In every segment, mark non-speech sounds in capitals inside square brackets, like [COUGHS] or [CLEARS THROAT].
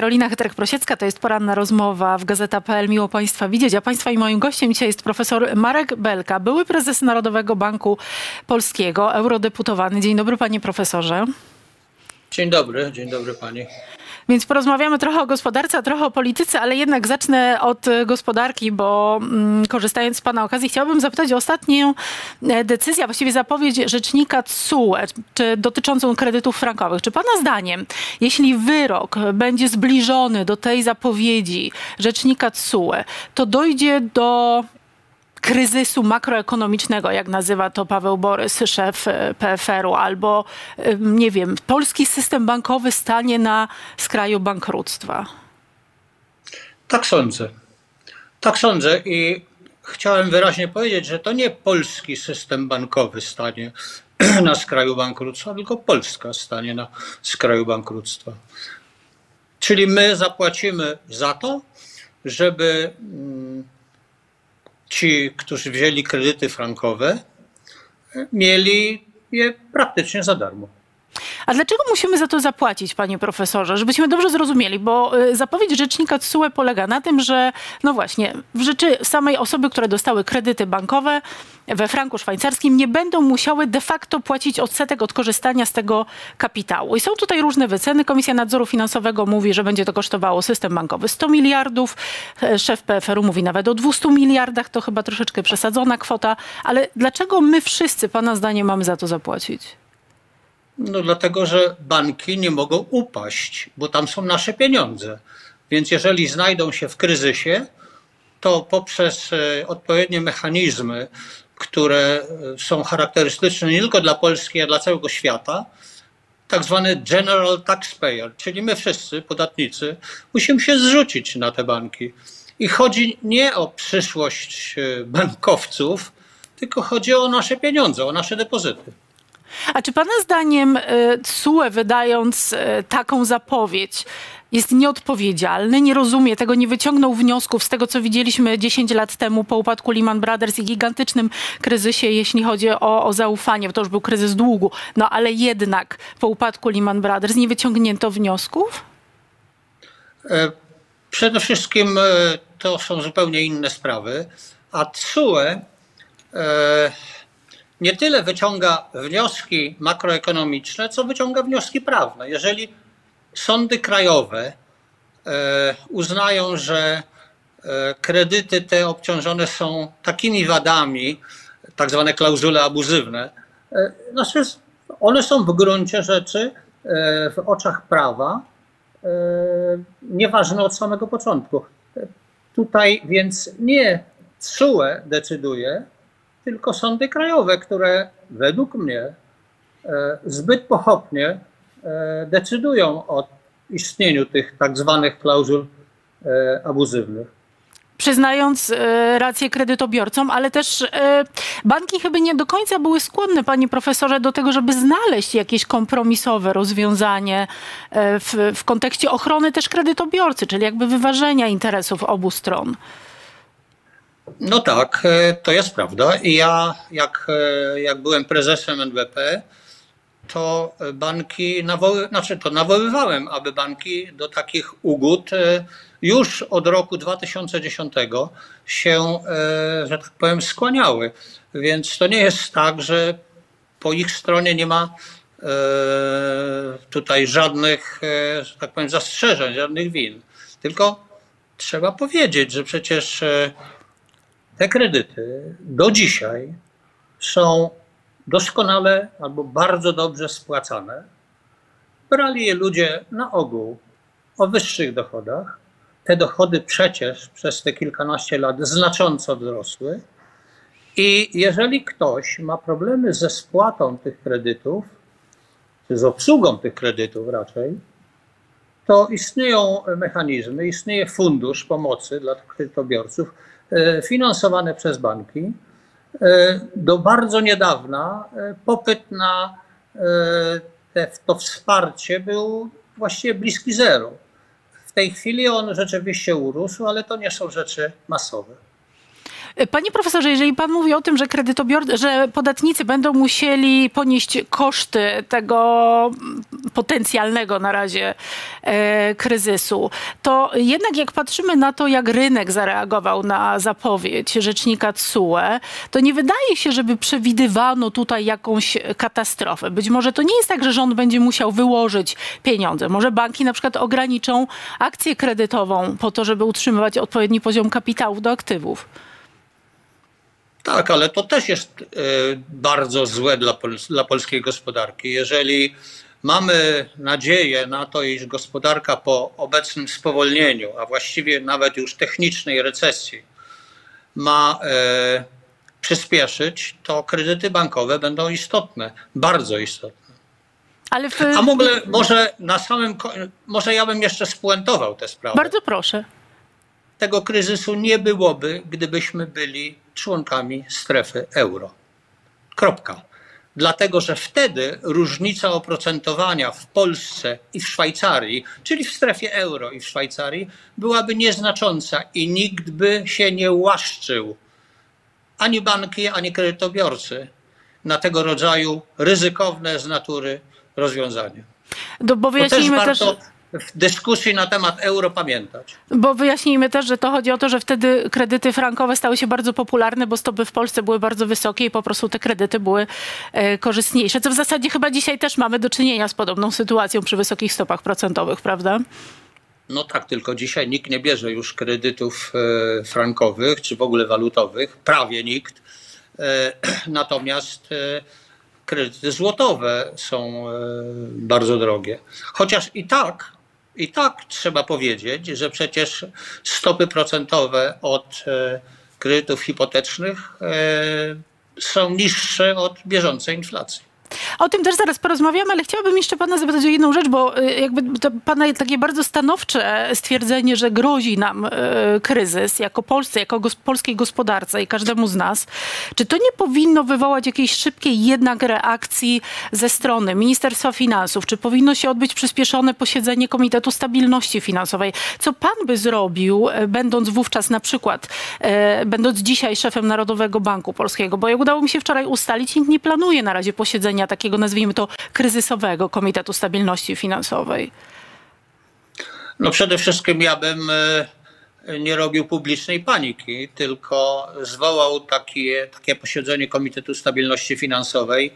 Karolina Chytrek-Prosiecka, to jest poranna rozmowa w Gazeta.pl. Miło Państwa widzieć. A Państwa i moim gościem dzisiaj jest profesor Marek Belka, były prezes Narodowego Banku Polskiego, eurodeputowany. Dzień dobry panie profesorze. Dzień dobry, dzień dobry pani. Więc porozmawiamy trochę o gospodarce, a trochę o polityce, ale jednak zacznę od e, gospodarki, bo mm, korzystając z Pana okazji, chciałabym zapytać o ostatnią e, decyzję, a właściwie zapowiedź rzecznika TSUE, czy dotyczącą kredytów frankowych. Czy Pana zdaniem, jeśli wyrok będzie zbliżony do tej zapowiedzi rzecznika TSUE, to dojdzie do kryzysu makroekonomicznego, jak nazywa to Paweł Borys, szef e, PFR-u, albo nie wiem, polski system bankowy stanie na skraju bankructwa? Tak sądzę. Tak sądzę i chciałem wyraźnie powiedzieć, że to nie polski system bankowy stanie [CLEARS THROAT] na skraju bankructwa, tylko Polska stanie na skraju bankructwa. Czyli my zapłacimy za to, żeby mm, ci, którzy wzięli kredyty frankowe, mieli je praktycznie za darmo. A dlaczego musimy za to zapłacić, panie profesorze? Żebyśmy dobrze zrozumieli, bo y, zapowiedź rzecznika TSUE polega na tym, że no właśnie, w rzeczy samej osoby, które dostały kredyty bankowe we franku szwajcarskim nie będą musiały de facto płacić odsetek od korzystania z tego kapitału. I są tutaj różne wyceny. Komisja Nadzoru Finansowego mówi, że będzie to kosztowało system bankowy 100 miliardów. E, Szef PFR-u mówi nawet o 200 miliardach. To chyba troszeczkę przesadzona kwota. Ale dlaczego my wszyscy, pana zdaniem, mamy za to zapłacić? No dlatego, że banki nie mogą upaść, bo tam są nasze pieniądze. Więc jeżeli znajdą się w kryzysie, to poprzez e, odpowiednie mechanizmy, które e, są charakterystyczne nie tylko dla Polski, a dla całego świata, tak zwany general taxpayer, czyli my wszyscy, podatnicy, musimy się zrzucić na te banki. I chodzi nie o przyszłość e, bankowców, tylko chodzi o nasze pieniądze, o nasze depozyty. A czy Pana zdaniem TSUE wydając taką zapowiedź jest nieodpowiedzialny, nie rozumie tego, nie wyciągnął wniosków z tego, co widzieliśmy 10 lat temu po upadku Lehman Brothers i gigantycznym kryzysie, jeśli chodzi o, o zaufanie, bo to już był kryzys długu, no ale jednak po upadku Lehman Brothers nie wyciągnięto wniosków? Przede wszystkim to są zupełnie inne sprawy, a TSUE nie tyle wyciąga wnioski makroekonomiczne, co wyciąga wnioski prawne. Jeżeli sądy krajowe uznają, że kredyty te obciążone są takimi wadami, tak zwane klauzule abuzywne, znaczy one są w gruncie rzeczy w oczach prawa nieważne od samego początku. Tutaj więc nie TSUE decyduje, tylko sądy krajowe, które według mnie zbyt pochopnie decydują o istnieniu tych tak zwanych klauzul abuzywnych. Przyznając rację kredytobiorcom, ale też banki chyba nie do końca były skłonne, panie profesorze, do tego, żeby znaleźć jakieś kompromisowe rozwiązanie w, w kontekście ochrony też kredytobiorcy, czyli jakby wyważenia interesów obu stron. No tak, to jest prawda. I ja, jak, jak byłem prezesem NBP, to banki nawoły, znaczy to nawoływałem, aby banki do takich ugód już od roku 2010 się, że tak powiem, skłaniały. Więc to nie jest tak, że po ich stronie nie ma tutaj żadnych, że tak powiem, zastrzeżeń, żadnych win. Tylko trzeba powiedzieć, że przecież te kredyty do dzisiaj są doskonale albo bardzo dobrze spłacane. Brali je ludzie na ogół o wyższych dochodach. Te dochody przecież przez te kilkanaście lat znacząco wzrosły. I jeżeli ktoś ma problemy ze spłatą tych kredytów, czy z obsługą tych kredytów raczej, to istnieją mechanizmy, istnieje fundusz pomocy dla kredytobiorców finansowane przez banki. Do bardzo niedawna popyt na to wsparcie był właściwie bliski zero. W tej chwili on rzeczywiście urósł, ale to nie są rzeczy masowe. Panie profesorze, jeżeli pan mówi o tym, że kredytobiorcy, że podatnicy będą musieli ponieść koszty tego potencjalnego na razie e, kryzysu, to jednak jak patrzymy na to, jak rynek zareagował na zapowiedź rzecznika TSUE, to nie wydaje się, żeby przewidywano tutaj jakąś katastrofę. Być może to nie jest tak, że rząd będzie musiał wyłożyć pieniądze. Może banki na przykład ograniczą akcję kredytową po to, żeby utrzymywać odpowiedni poziom kapitałów do aktywów. Tak, ale to też jest y, bardzo złe dla, pol dla polskiej gospodarki. Jeżeli mamy nadzieję na to, iż gospodarka po obecnym spowolnieniu, a właściwie nawet już technicznej recesji, ma e, przyspieszyć, to kredyty bankowe będą istotne, bardzo istotne. Ale w... A mogę, może na samym, może ja bym jeszcze spuentował tę sprawę. Bardzo proszę. Tego kryzysu nie byłoby, gdybyśmy byli członkami strefy euro. Kropka. Dlatego, że wtedy różnica oprocentowania w Polsce i w Szwajcarii, czyli w strefie euro i w Szwajcarii, byłaby nieznacząca i nikt by się nie łaszczył, ani banki, ani kredytobiorcy, na tego rodzaju ryzykowne z natury rozwiązanie. Do, bo wyjaśnijmy też, też, warto w dyskusji na temat euro pamiętać. bo wyjaśnijmy też, że to chodzi o to, że wtedy kredyty frankowe stały się bardzo popularne, bo stopy w Polsce były bardzo wysokie i po prostu te kredyty były e, korzystniejsze. Co w zasadzie chyba dzisiaj też mamy do czynienia z podobną sytuacją przy wysokich stopach procentowych, prawda? No tak, tylko dzisiaj nikt nie bierze już kredytów e, frankowych czy w ogóle walutowych, prawie nikt. E, [CLEARS THROAT] natomiast e, kredyty złotowe są e, bardzo drogie. Chociaż i tak, i tak trzeba powiedzieć, że przecież stopy procentowe od e, kredytów hipotecznych e, są niższe od bieżącej inflacji. O tym też zaraz porozmawiamy, ale chciałabym jeszcze pana zapytać o jedną rzecz, bo y, jakby to pana takie bardzo stanowcze stwierdzenie, że grozi nam y, kryzys jako Polsce, jako gos polskiej gospodarce i każdemu z nas, czy to nie powinno wywołać jakiejś szybkiej jednak reakcji ze strony Ministerstwa Finansów? Czy powinno się odbyć przyspieszone posiedzenie Komitetu Stabilności Finansowej? Co pan by zrobił, y, będąc wówczas na przykład, będąc dzisiaj szefem Narodowego Banku Polskiego? Bo jak udało mi się wczoraj ustalić, nikt nie planuje na razie posiedzenia takiego, nazwijmy to, kryzysowego Komitetu Stabilności Finansowej? No przede wszystkim ja bym e, nie robił publicznej paniki, tylko zwołał takie, takie posiedzenie Komitetu Stabilności Finansowej,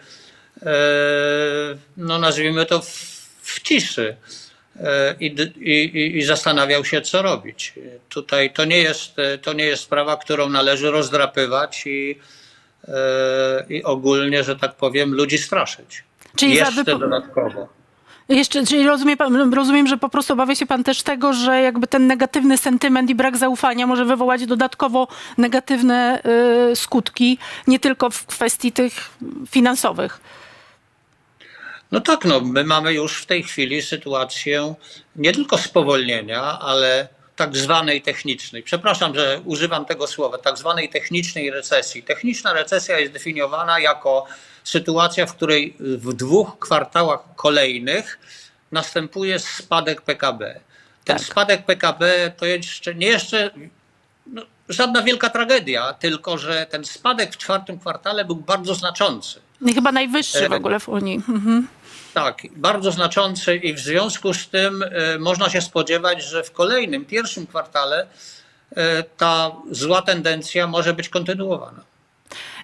e, no nazwijmy to w, w ciszy. E, I, i, I zastanawiał się, co robić. Tutaj to nie, jest, to nie jest sprawa, którą należy rozdrapywać i, i ogólnie, że tak powiem, ludzi straszyć. Czyli Jeszcze wypo- dodatkowo. Jeszcze, czyli rozumie pan, rozumiem, że po prostu obawia się pan też tego, że jakby ten negatywny sentyment i brak zaufania może wywołać dodatkowo negatywne y, skutki, nie tylko w kwestii tych finansowych. No tak, no, my mamy już w tej chwili sytuację nie tylko spowolnienia, ale tak zwanej technicznej. Przepraszam, że używam tego słowa, tak zwanej technicznej recesji. Techniczna recesja jest definiowana jako sytuacja, w której w dwóch kwartałach kolejnych następuje spadek PKB. Ten Tak. spadek PKB to jeszcze nie jeszcze no, żadna wielka tragedia, tylko że ten spadek w czwartym kwartale był bardzo znaczący. Chyba najwyższy w ogóle w Unii. Mhm. Tak, bardzo znaczący i w związku z tym e, można się spodziewać, że w kolejnym, pierwszym kwartale e, ta zła tendencja może być kontynuowana.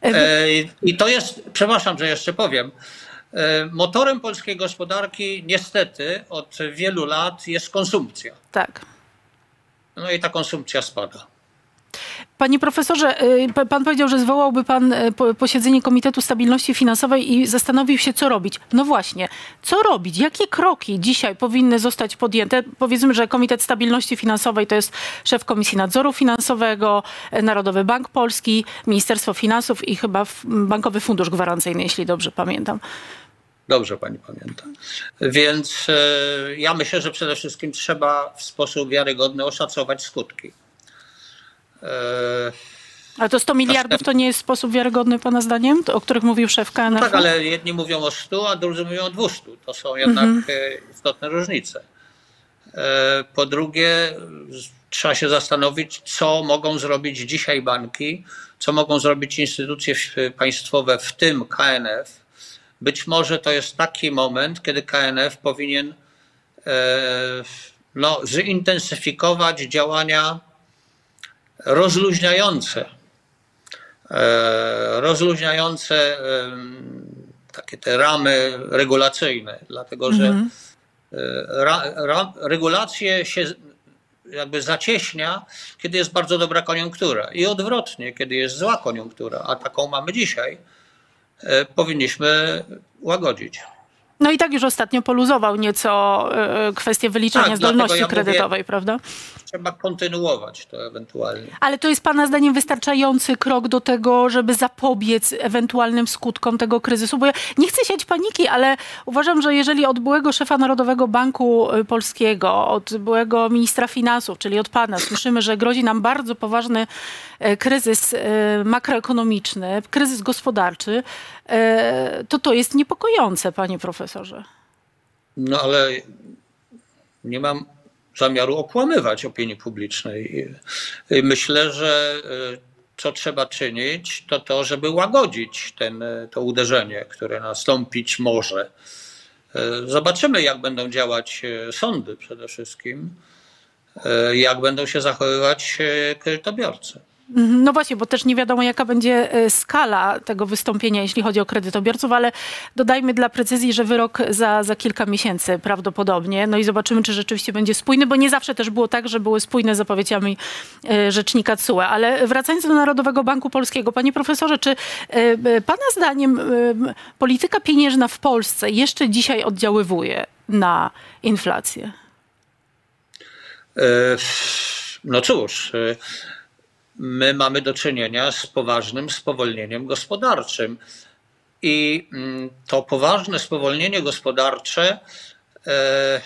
E, I to jest, przepraszam, że jeszcze powiem, motorem polskiej gospodarki niestety od wielu lat jest konsumpcja. Tak. No i ta konsumpcja spada. Panie profesorze, y, pa- pan powiedział, że zwołałby pan y, po- posiedzenie Komitetu Stabilności Finansowej i zastanowił się, co robić. No właśnie, co robić? Jakie kroki dzisiaj powinny zostać podjęte? Powiedzmy, że Komitet Stabilności Finansowej to jest szef Komisji Nadzoru Finansowego, y, Narodowy Bank Polski, Ministerstwo Finansów i chyba Bankowy Fundusz Gwarancyjny, jeśli dobrze pamiętam. Dobrze pani pamięta. Więc ja myślę, że przede wszystkim trzeba w sposób wiarygodny oszacować skutki. E, Ale to 100 miliardów to nie jest sposób wiarygodny pana zdaniem, o których mówił szef KNF? Tak, ale jedni mówią o 100, a drudzy mówią o 200. To są jednak e, istotne różnice. E, Po drugie, trzeba się zastanowić, co mogą zrobić dzisiaj banki, co mogą zrobić instytucje państwowe, w tym KNF. Być może to jest taki moment, kiedy KNF powinien no, zintensyfikować działania rozluźniające, e, rozluźniające takie te ramy regulacyjne, dlatego że mm -hmm. ra, ra, regulacje się jakby zacieśnia, kiedy jest bardzo dobra koniunktura i odwrotnie, kiedy jest zła koniunktura, a taką mamy dzisiaj, e, powinniśmy łagodzić. No i tak już ostatnio poluzował nieco e, kwestię wyliczenia tak, zdolności ja kredytowej, mówię, prawda? Trzeba kontynuować to ewentualnie. Ale to jest Pana zdaniem wystarczający krok do tego, żeby zapobiec ewentualnym skutkom tego kryzysu? Bo ja nie chcę siać paniki, ale uważam, że jeżeli od byłego szefa Narodowego Banku e, Polskiego, od byłego ministra finansów, czyli od Pana, słyszymy, że grozi nam bardzo poważny e, kryzys makroekonomiczny, kryzys gospodarczy, to to jest niepokojące, panie profesorze. No ale nie mam zamiaru okłamywać opinii publicznej. Myślę, że e, co trzeba czynić, to to, żeby łagodzić ten, to uderzenie, które nastąpić może. Zobaczymy, jak będą działać sądy przede wszystkim, jak będą się zachowywać kredytobiorcy. No właśnie, bo też nie wiadomo, jaka będzie e, skala tego wystąpienia, jeśli chodzi o kredytobiorców, ale dodajmy dla precyzji, że wyrok za, za kilka miesięcy prawdopodobnie. No i zobaczymy, czy rzeczywiście będzie spójny, bo nie zawsze też było tak, że były spójne zapowiedziami e, rzecznika CUE. Ale wracając do Narodowego Banku Polskiego, panie profesorze, czy e, pana zdaniem polityka pieniężna w Polsce jeszcze dzisiaj oddziaływuje na inflację? No cóż my mamy do czynienia z poważnym spowolnieniem gospodarczym. I mm, to poważne spowolnienie gospodarcze e,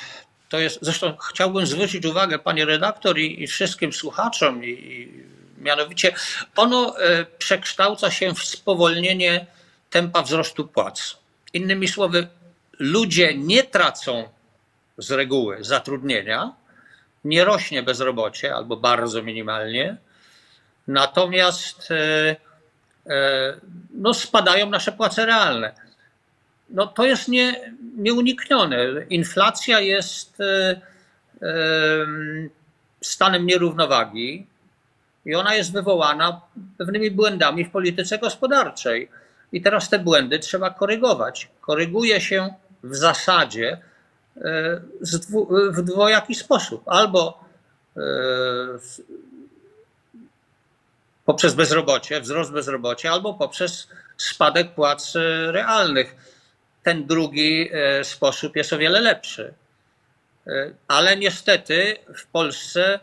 to jest, zresztą chciałbym zwrócić uwagę, panie redaktor i, i wszystkim słuchaczom, i, i, mianowicie ono e, przekształca się w spowolnienie tempa wzrostu płac. Innymi słowy, ludzie nie tracą z reguły zatrudnienia, nie rośnie bezrobocie albo bardzo minimalnie, Natomiast e, e, no, spadają nasze płace realne. No, to jest nie, nieuniknione. Inflacja jest e, stanem nierównowagi i ona jest wywołana pewnymi błędami w polityce gospodarczej. I teraz te błędy trzeba korygować. Koryguje się w zasadzie w dwojaki sposób. Albo poprzez bezrobocie, wzrost bezrobocia albo poprzez spadek płac e, realnych. Ten drugi e, sposób jest o wiele lepszy. E, ale niestety w Polsce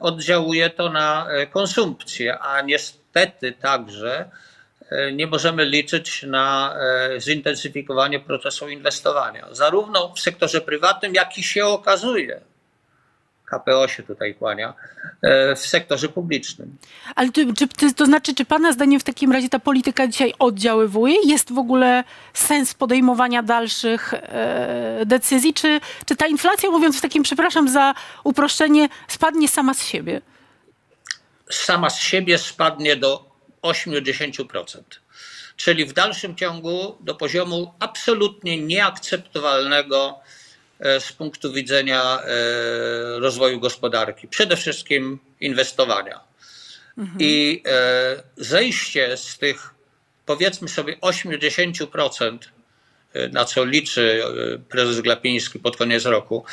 oddziałuje to na konsumpcję, a niestety także nie możemy liczyć na zintensyfikowanie procesu inwestowania, zarówno w sektorze prywatnym, jak i się okazuje KPO się tutaj kłania, e, w sektorze publicznym. Ale czy, czy, to znaczy, czy Pana zdaniem w takim razie ta polityka dzisiaj oddziaływuje? Jest w ogóle sens podejmowania dalszych e, decyzji? Czy, czy ta inflacja, mówiąc w takim, przepraszam za uproszczenie, spadnie sama z siebie? Sama z siebie spadnie do 80%. Czyli w dalszym ciągu do poziomu absolutnie nieakceptowalnego z punktu widzenia e, rozwoju gospodarki, przede wszystkim inwestowania. Mhm. I e, zejście z tych powiedzmy sobie 80%, na co liczy prezes Glapiński pod koniec roku,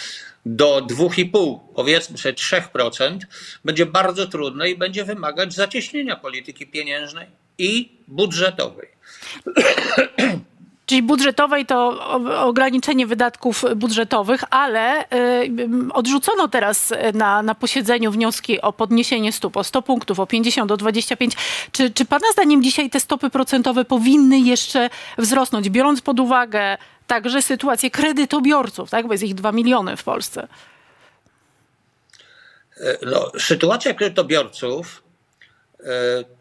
do 2,5, powiedzmy sobie 3%, będzie bardzo trudne i będzie wymagać zacieśnienia polityki pieniężnej i budżetowej. [COUGHS] Czyli budżetowej to ograniczenie wydatków budżetowych, ale y, odrzucono teraz na, na posiedzeniu wnioski o podniesienie stóp o 100 punktów, o 50, o 25. Czy, czy Pana zdaniem dzisiaj te stopy procentowe powinny jeszcze wzrosnąć, biorąc pod uwagę także sytuację kredytobiorców, tak? bo jest ich 2 miliony w Polsce? E, no, sytuacja kredytobiorców e,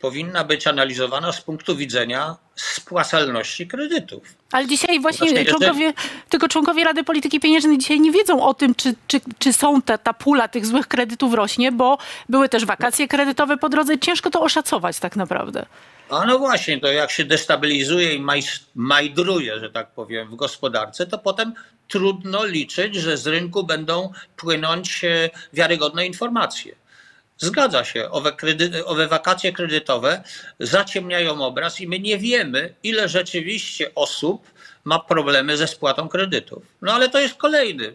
powinna być analizowana z punktu widzenia spłacalności kredytów. Ale dzisiaj właśnie Znaczy, jeżeli- członkowie, tylko członkowie Rady Polityki Pieniężnej dzisiaj nie wiedzą o tym, czy, czy, czy są te, ta pula tych złych kredytów rośnie, bo były też wakacje kredytowe po drodze. Ciężko to oszacować tak naprawdę. A no właśnie, to jak się destabilizuje i maj- majdruje, że tak powiem, w gospodarce, to potem trudno liczyć, że z rynku będą płynąć e, wiarygodne informacje. Zgadza się, owe, owe wakacje kredytowe zaciemniają obraz i my nie wiemy, ile rzeczywiście osób ma problemy ze spłatą kredytów. No ale to jest kolejny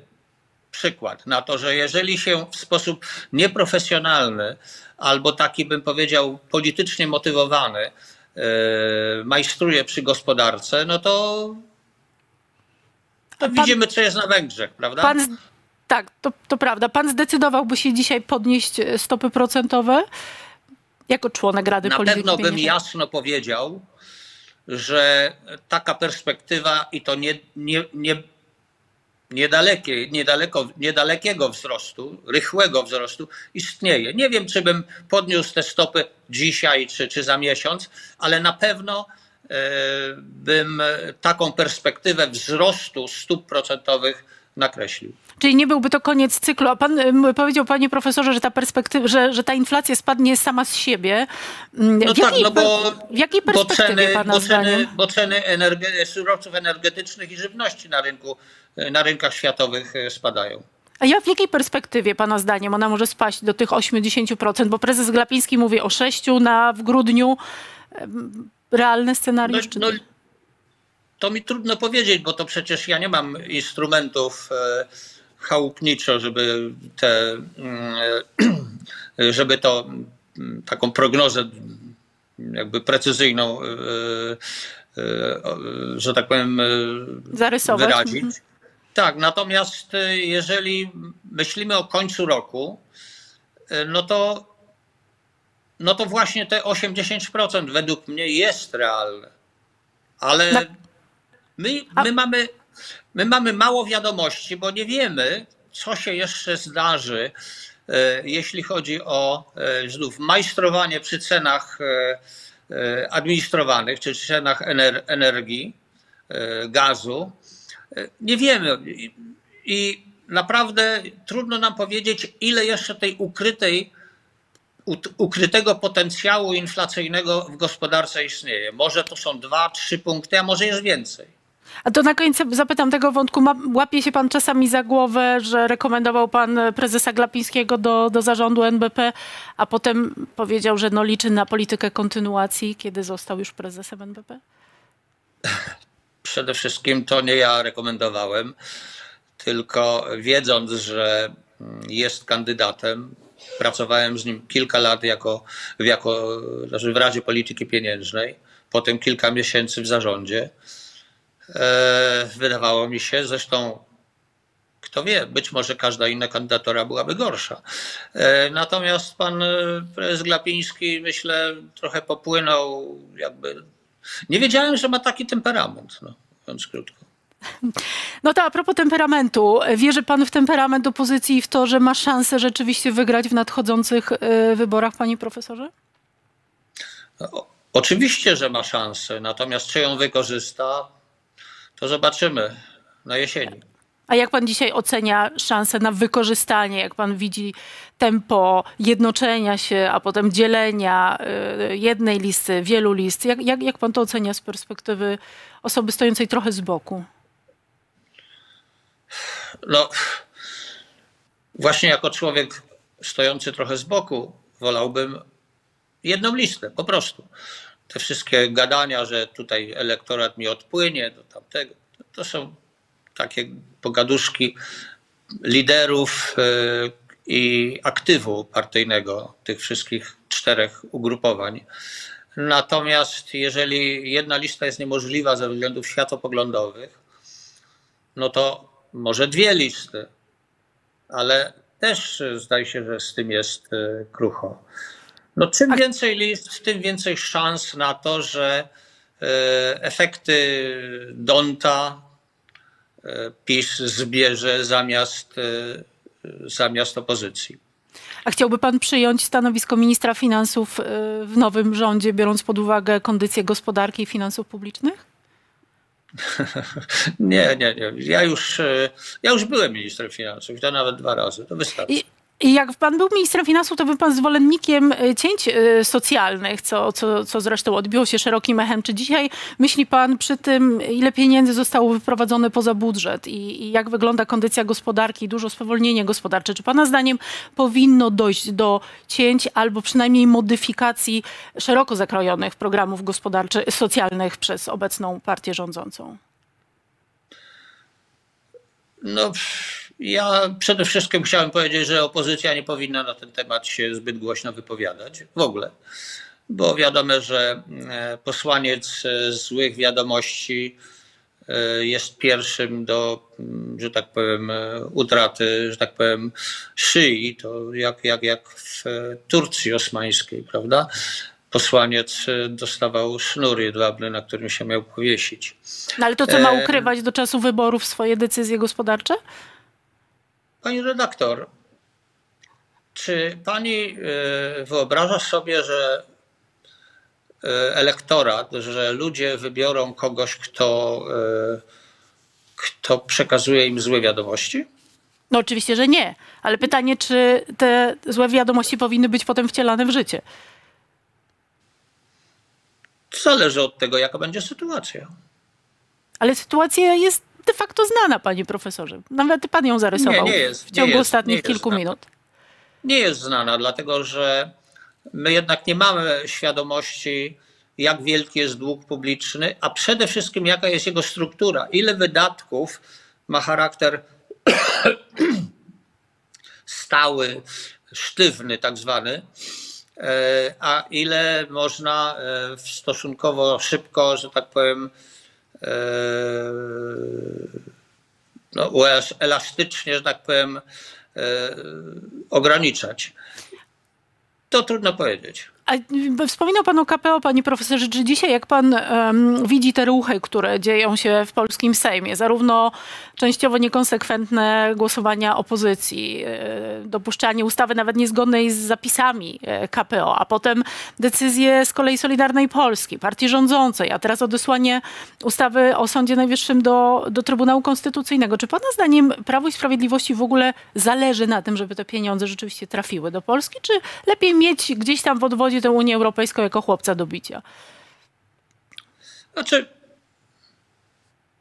przykład na to, że jeżeli się w sposób nieprofesjonalny albo taki bym powiedział politycznie motywowany e, majstruje przy gospodarce, no to, to pan- widzimy, co jest na Węgrzech, prawda? Pan, tak, to, to prawda. Pan zdecydowałby się dzisiaj podnieść e, stopy procentowe jako członek Rady Na Polityki pewno bym jasno powiedział, że taka perspektywa i to nie, nie, nie, niedalekie, niedaleko, niedalekiego wzrostu, rychłego wzrostu istnieje. Nie wiem, czy bym podniósł te stopy dzisiaj czy, czy za miesiąc, ale na pewno e, bym taką perspektywę wzrostu stóp procentowych nakreślił. Czyli nie byłby to koniec cyklu. A pan powiedział, panie profesorze, że ta perspektywa, że, że ta inflacja spadnie sama z siebie. Mm, No w, tak, jakiej, no bo, w jakiej bo perspektywie ceny, pana bo zdaniem? ceny, bo ceny energe- surowców energetycznych i żywności na rynku, na rynkach światowych e, spadają. A ja w jakiej perspektywie pana zdaniem ona może spaść do tych 80%? Bo prezes Glapiński mówi o 6 na, w grudniu. Realny No, scenariusz? no, nie? To mi trudno powiedzieć, bo to przecież ja nie mam instrumentów e, chałupniczo, żeby te, mm, e, [CLEARS THROAT] żeby to mm, taką prognozę mm, jakby precyzyjną, e, że tak powiem, Zarysować. wyrazić. Mhm. Tak, natomiast jeżeli myślimy o końcu roku, no to, no to właśnie te 80% według mnie jest realne. Ale my, my, mamy, my mamy mało wiadomości, bo nie wiemy, co się jeszcze zdarzy, e, jeśli chodzi o e, znów majstrowanie przy cenach e, administrowanych, czy cenach ener- energii, gazu. Nie wiemy. I, naprawdę trudno nam powiedzieć, ile jeszcze tej ukrytej, ukrytego potencjału inflacyjnego w gospodarce istnieje. Może to są dwa, trzy punkty, a może jest więcej. A to na koniec zapytam tego wątku. Ma, łapie się pan czasami za głowę, że rekomendował pan prezesa Glapińskiego do, do zarządu NBP, a potem powiedział, że no liczy na politykę kontynuacji, kiedy został już prezesem NBP? Przede wszystkim to nie ja rekomendowałem, tylko wiedząc, że jest kandydatem, pracowałem z nim kilka lat jako, jako znaczy w Radzie Polityki Pieniężnej, potem kilka miesięcy w zarządzie. E, wydawało mi się, zresztą kto wie, być może każda inna kandydatura byłaby gorsza. E, Natomiast pan e, prezes Glapiński, myślę, trochę popłynął, jakby. Nie wiedziałem, że ma taki temperament, no, mówiąc krótko. No to a propos temperamentu. Wierzy pan w temperament opozycji i w to, że ma szansę rzeczywiście wygrać w nadchodzących wyborach, panie profesorze? Oczywiście, że ma szansę, natomiast czy ją wykorzysta, to zobaczymy na jesieni. A jak pan dzisiaj ocenia szansę na wykorzystanie, jak pan widzi tempo jednoczenia się, a potem dzielenia y, jednej listy, wielu list? Jak, jak, jak pan to ocenia z perspektywy osoby stojącej trochę z boku? No, właśnie jako człowiek stojący trochę z boku, wolałbym jedną listę, po prostu. Te wszystkie gadania, że tutaj elektorat mi odpłynie do tamtego, to są takie pogaduszki liderów y, i aktywu partyjnego tych wszystkich czterech ugrupowań. Natomiast jeżeli jedna lista jest niemożliwa ze względów światopoglądowych, no to może dwie listy, ale też zdaje się, że z tym jest y, krucho. No, czym więcej list, tym więcej szans na to, że y, efekty Donta y, PiS zbierze zamiast, y, zamiast opozycji. A chciałby pan przyjąć stanowisko ministra finansów w nowym rządzie, biorąc pod uwagę kondycję gospodarki i finansów publicznych? [LAUGHS] Nie, nie, nie. Ja już, e, ja już byłem ministrem finansów, to nawet dwa razy. To wystarczy. I, I jak pan był ministrem finansów, to był pan zwolennikiem y, cięć y, socjalnych, co, co, co zresztą odbiło się szerokim echem. Czy dzisiaj myśli pan przy tym, ile pieniędzy zostało wyprowadzone poza budżet i, i jak wygląda kondycja gospodarki, dużo spowolnienie gospodarcze? Czy pana zdaniem powinno dojść do cięć albo przynajmniej modyfikacji szeroko zakrojonych programów gospodarczych, socjalnych przez obecną partię rządzącą? No, ja przede wszystkim chciałem powiedzieć, że opozycja nie powinna na ten temat się zbyt głośno wypowiadać w ogóle, bo wiadomo, że e, posłaniec e, złych wiadomości e, jest pierwszym do, mm, że tak powiem, utraty, że tak powiem, szyi. To jak, jak, jak w Turcji osmańskiej, prawda? Posłaniec dostawał sznur jedwabny, na którym się miał powiesić. No ale to co ma ukrywać do czasu wyborów swoje decyzje gospodarcze? Pani redaktor, czy pani e, wyobraża sobie, że e, elektorat, że ludzie wybiorą kogoś, kto, e, kto przekazuje im złe wiadomości? No oczywiście, że nie, ale pytanie, czy te złe wiadomości powinny być potem wcielane w życie? Zależy od tego, jaka będzie sytuacja. Ale sytuacja jest de facto znana, panie profesorze. Nawet pan ją zarysował Nie, nie jest, w ciągu ostatnich jest kilku minut. Nie jest znana, dlatego że my jednak nie mamy świadomości, jak wielki jest dług publiczny, a przede wszystkim jaka jest jego struktura. Ile wydatków ma charakter [COUGHS] stały, sztywny, tak zwany, e, a ile można e, w stosunkowo szybko, że tak powiem, e, no, elastycznie, że tak powiem, e, ograniczać. To trudno powiedzieć. A wspominał pan o KPO, panie profesorze, czy dzisiaj jak pan em, widzi te ruchy, które dzieją się w polskim Sejmie, zarówno częściowo niekonsekwentne głosowania opozycji, e, dopuszczanie ustawy nawet niezgodnej z zapisami e, KPO, a potem decyzje z kolei Solidarnej Polski, partii rządzącej, a teraz odesłanie ustawy o Sądzie Najwyższym do, do Trybunału Konstytucyjnego. Czy pana zdaniem Prawo i Sprawiedliwości w ogóle zależy na tym, żeby te pieniądze rzeczywiście trafiły do Polski, czy lepiej mieć gdzieś tam w odwodzie tę Unię Europejską jako chłopca do bicia? Znaczy,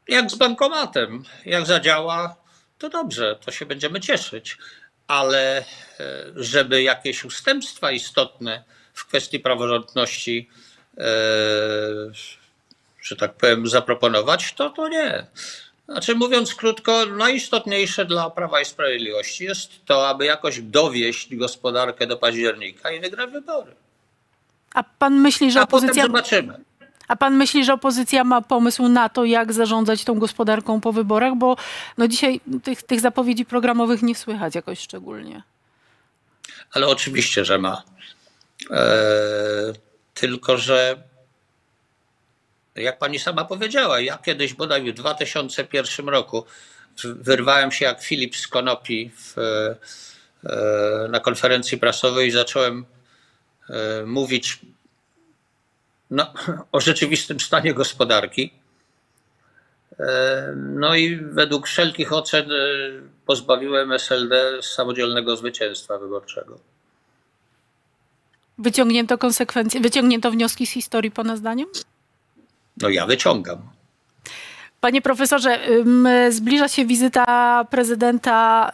jak z bankomatem, jak zadziała, to dobrze, to się będziemy cieszyć, ale e, żeby jakieś ustępstwa istotne w kwestii praworządności, e, że tak powiem, zaproponować, to to nie. Znaczy, mówiąc krótko, najistotniejsze dla Prawa i Sprawiedliwości jest to, aby jakoś dowieść gospodarkę do października i wygrać wybory. A pan myśli, że A potem opozycja, zobaczymy. a pan myśli, że opozycja ma pomysł na to, jak zarządzać tą gospodarką po wyborach? Bo no dzisiaj tych, tych zapowiedzi programowych nie słychać jakoś szczególnie. Ale oczywiście, że ma. E, tylko, że jak pani sama powiedziała, ja kiedyś bodaj w 2001 roku wyrwałem się jak Filip z konopi w, e, na konferencji prasowej i zacząłem e, mówić no, o rzeczywistym stanie gospodarki. E, No i według wszelkich ocen e, pozbawiłem SLD samodzielnego zwycięstwa wyborczego. Wyciągnięto konsekwencje, wyciągnięto wnioski z historii pana zdaniem? No ja wyciągam. Panie profesorze, zbliża się wizyta prezydenta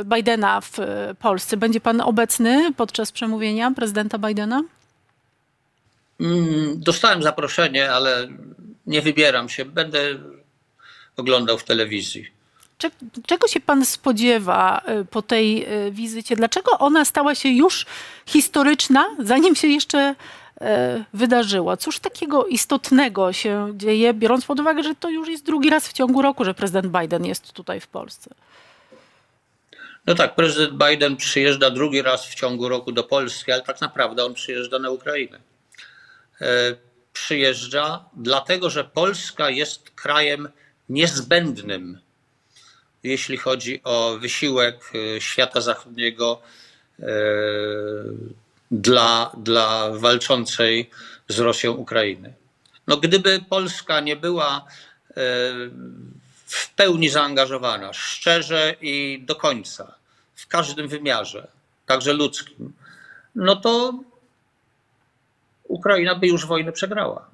y, Bidena w y, Polsce. Będzie pan obecny podczas przemówienia prezydenta Bidena? Mm, Dostałem zaproszenie, ale nie wybieram się. Będę oglądał w telewizji. Cze- Czego się pan spodziewa y, po tej wizycie? Dlaczego ona stała się już historyczna, zanim się jeszcze y, wydarzyła? Cóż takiego istotnego się dzieje, biorąc pod uwagę, że to już jest drugi raz w ciągu roku, że prezydent Biden jest tutaj w Polsce? No tak, prezydent Biden przyjeżdża drugi raz w ciągu roku do Polski, ale tak naprawdę on przyjeżdża na Ukrainę. E, Przyjeżdża dlatego, że Polska jest krajem niezbędnym, jeśli chodzi o wysiłek e, świata zachodniego dla, dla walczącej z Rosją Ukrainy. No, gdyby Polska nie była w pełni zaangażowana, szczerze i do końca, w każdym wymiarze, także ludzkim, no to Ukraina by już wojnę przegrała.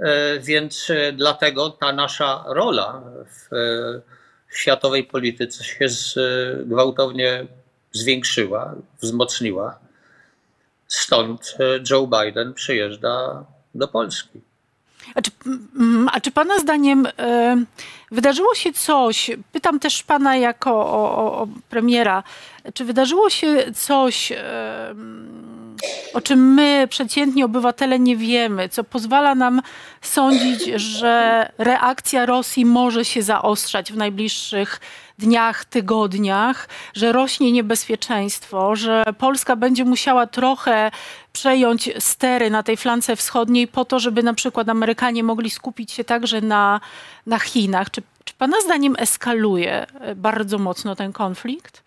E, więc e, dlatego ta nasza rola w, e, światowej polityce się gwałtownie zwiększyła, wzmocniła. Stąd Joe Biden przyjeżdża do Polski. A czy, mm, a czy Pana zdaniem e, wydarzyło się coś, pytam też Pana jako o, o, o premiera, czy wydarzyło się coś, e, o czym my, przeciętni obywatele, nie wiemy, co pozwala nam sądzić, że reakcja Rosji może się zaostrzać w najbliższych dniach, tygodniach, że rośnie niebezpieczeństwo, że Polska będzie musiała trochę przejąć stery na tej flance wschodniej po to, żeby na przykład Amerykanie mogli skupić się także na, na Chinach. Czy, czy Pana zdaniem eskaluje bardzo mocno ten konflikt?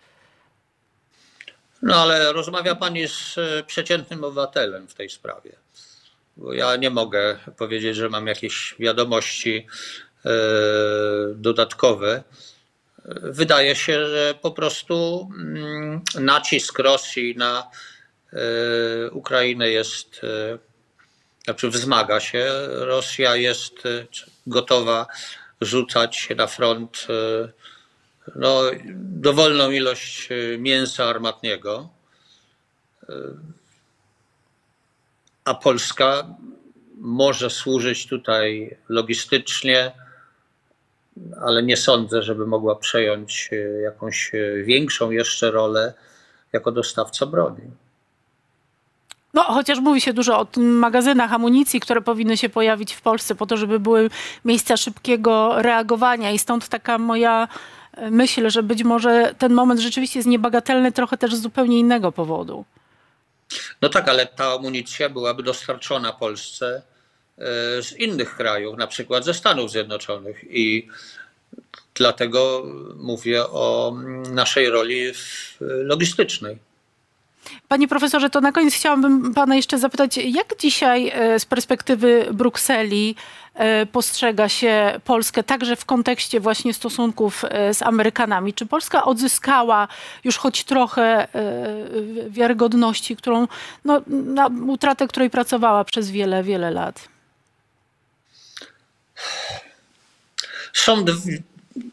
No ale rozmawia Pani z e, przeciętnym obywatelem w tej sprawie. Bo ja nie mogę powiedzieć, że mam jakieś wiadomości e, dodatkowe wydaje się, że po prostu mm, nacisk Rosji na e, Ukrainę jest, e, znaczy wzmaga się. Rosja jest e, gotowa rzucać się na front no, dowolną ilość mięsa armatniego. A Polska może służyć tutaj logistycznie, ale nie sądzę, żeby mogła przejąć e, jakąś większą jeszcze rolę jako dostawca broni. No, chociaż mówi się dużo o magazynach amunicji, które powinny się pojawić w Polsce po to, żeby były miejsca szybkiego reagowania i stąd taka moja myśl, że być może ten moment rzeczywiście jest niebagatelny trochę też z zupełnie innego powodu. No tak, ale ta amunicja byłaby dostarczona Polsce z innych krajów, na przykład ze Stanów Zjednoczonych i dlatego mówię o naszej roli logistycznej. Panie profesorze, to na koniec chciałabym pana jeszcze zapytać, jak dzisiaj e, z perspektywy Brukseli e, postrzega się Polskę także w kontekście właśnie stosunków e, z Amerykanami? Czy Polska odzyskała już choć trochę wiarygodności, którą, no, na utratę której pracowała przez wiele, wiele lat? Są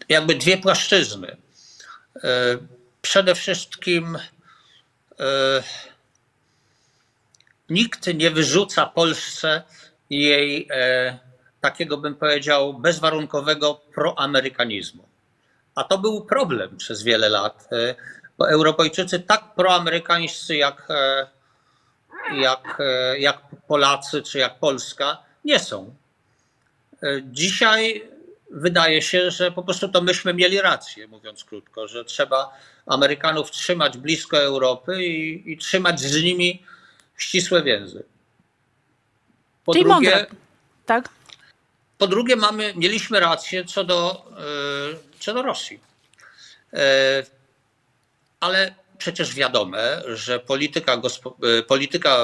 jakby dwie płaszczyzny. Przede wszystkim nikt nie wyrzuca Polsce jej e, takiego, bym powiedział, bezwarunkowego proamerykanizmu. A to był problem przez wiele lat, bo Europejczycy tak proamerykańscy jak, jak, jak Polacy czy jak Polska nie są. Dzisiaj wydaje się, że po prostu to myśmy mieli rację, mówiąc krótko, że trzeba Amerykanów trzymać blisko Europy i, i trzymać z nimi ścisłe więzy. Po Czyli drugie, mądre, tak? Po drugie, mamy, mieliśmy rację co do, yy, co do Rosji. Yy, ale przecież wiadome, że polityka, polityka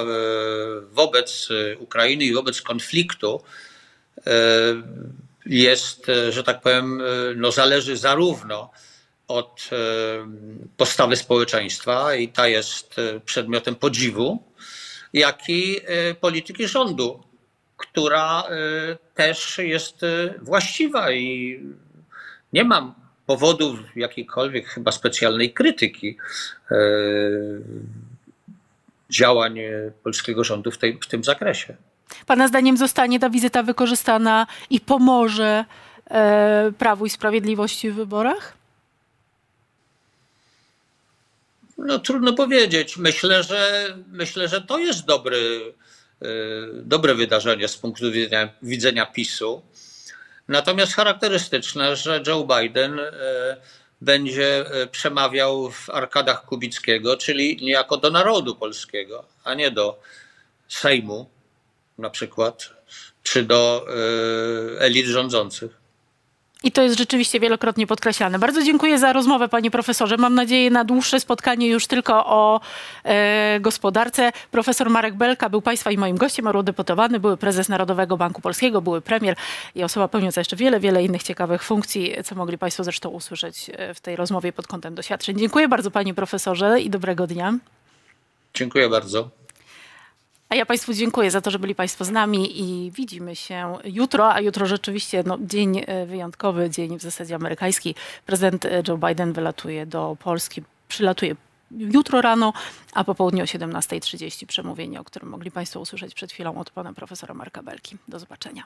wobec Ukrainy i wobec konfliktu jest, e, że tak powiem, e, no zależy zarówno od e, postawy społeczeństwa i ta jest przedmiotem podziwu, jak i polityki rządu, która też jest właściwa i nie mam powodów jakiejkolwiek chyba specjalnej krytyki działań polskiego rządu w, tej, w tym zakresie. Pana zdaniem zostanie ta wizyta wykorzystana i pomoże e, Prawu i Sprawiedliwości w wyborach? No trudno powiedzieć. Myślę, że myślę, że to jest dobry, e, dobre wydarzenie z punktu widzenia, widzenia PiSu. Natomiast charakterystyczne, że Joe Biden e, będzie e, przemawiał w arkadach Kubickiego, czyli niejako do narodu polskiego, a nie do Sejmu na przykład, czy do e, elit rządzących. I to jest rzeczywiście wielokrotnie podkreślane. Bardzo dziękuję za rozmowę, panie profesorze. Mam nadzieję na dłuższe spotkanie już tylko o e, gospodarce. Profesor Marek Belka był państwa i moim gościem, eurodeputowany, były prezes Narodowego Banku Polskiego, były premier i osoba pełniąca jeszcze wiele, wiele innych ciekawych funkcji, co mogli państwo zresztą usłyszeć e, w tej rozmowie pod kątem doświadczeń. Dziękuję bardzo panie profesorze i dobrego dnia. Dziękuję bardzo. A ja Państwu dziękuję za to, że byli Państwo z nami i widzimy się jutro, a jutro rzeczywiście no, dzień e, wyjątkowy, dzień w zasadzie amerykański. Prezydent e, Joe Biden wylatuje do Polski, przylatuje jutro rano, a po południu o 17.30 przemówienie, o którym mogli Państwo usłyszeć przed chwilą od pana profesora Marka Belki. Do zobaczenia.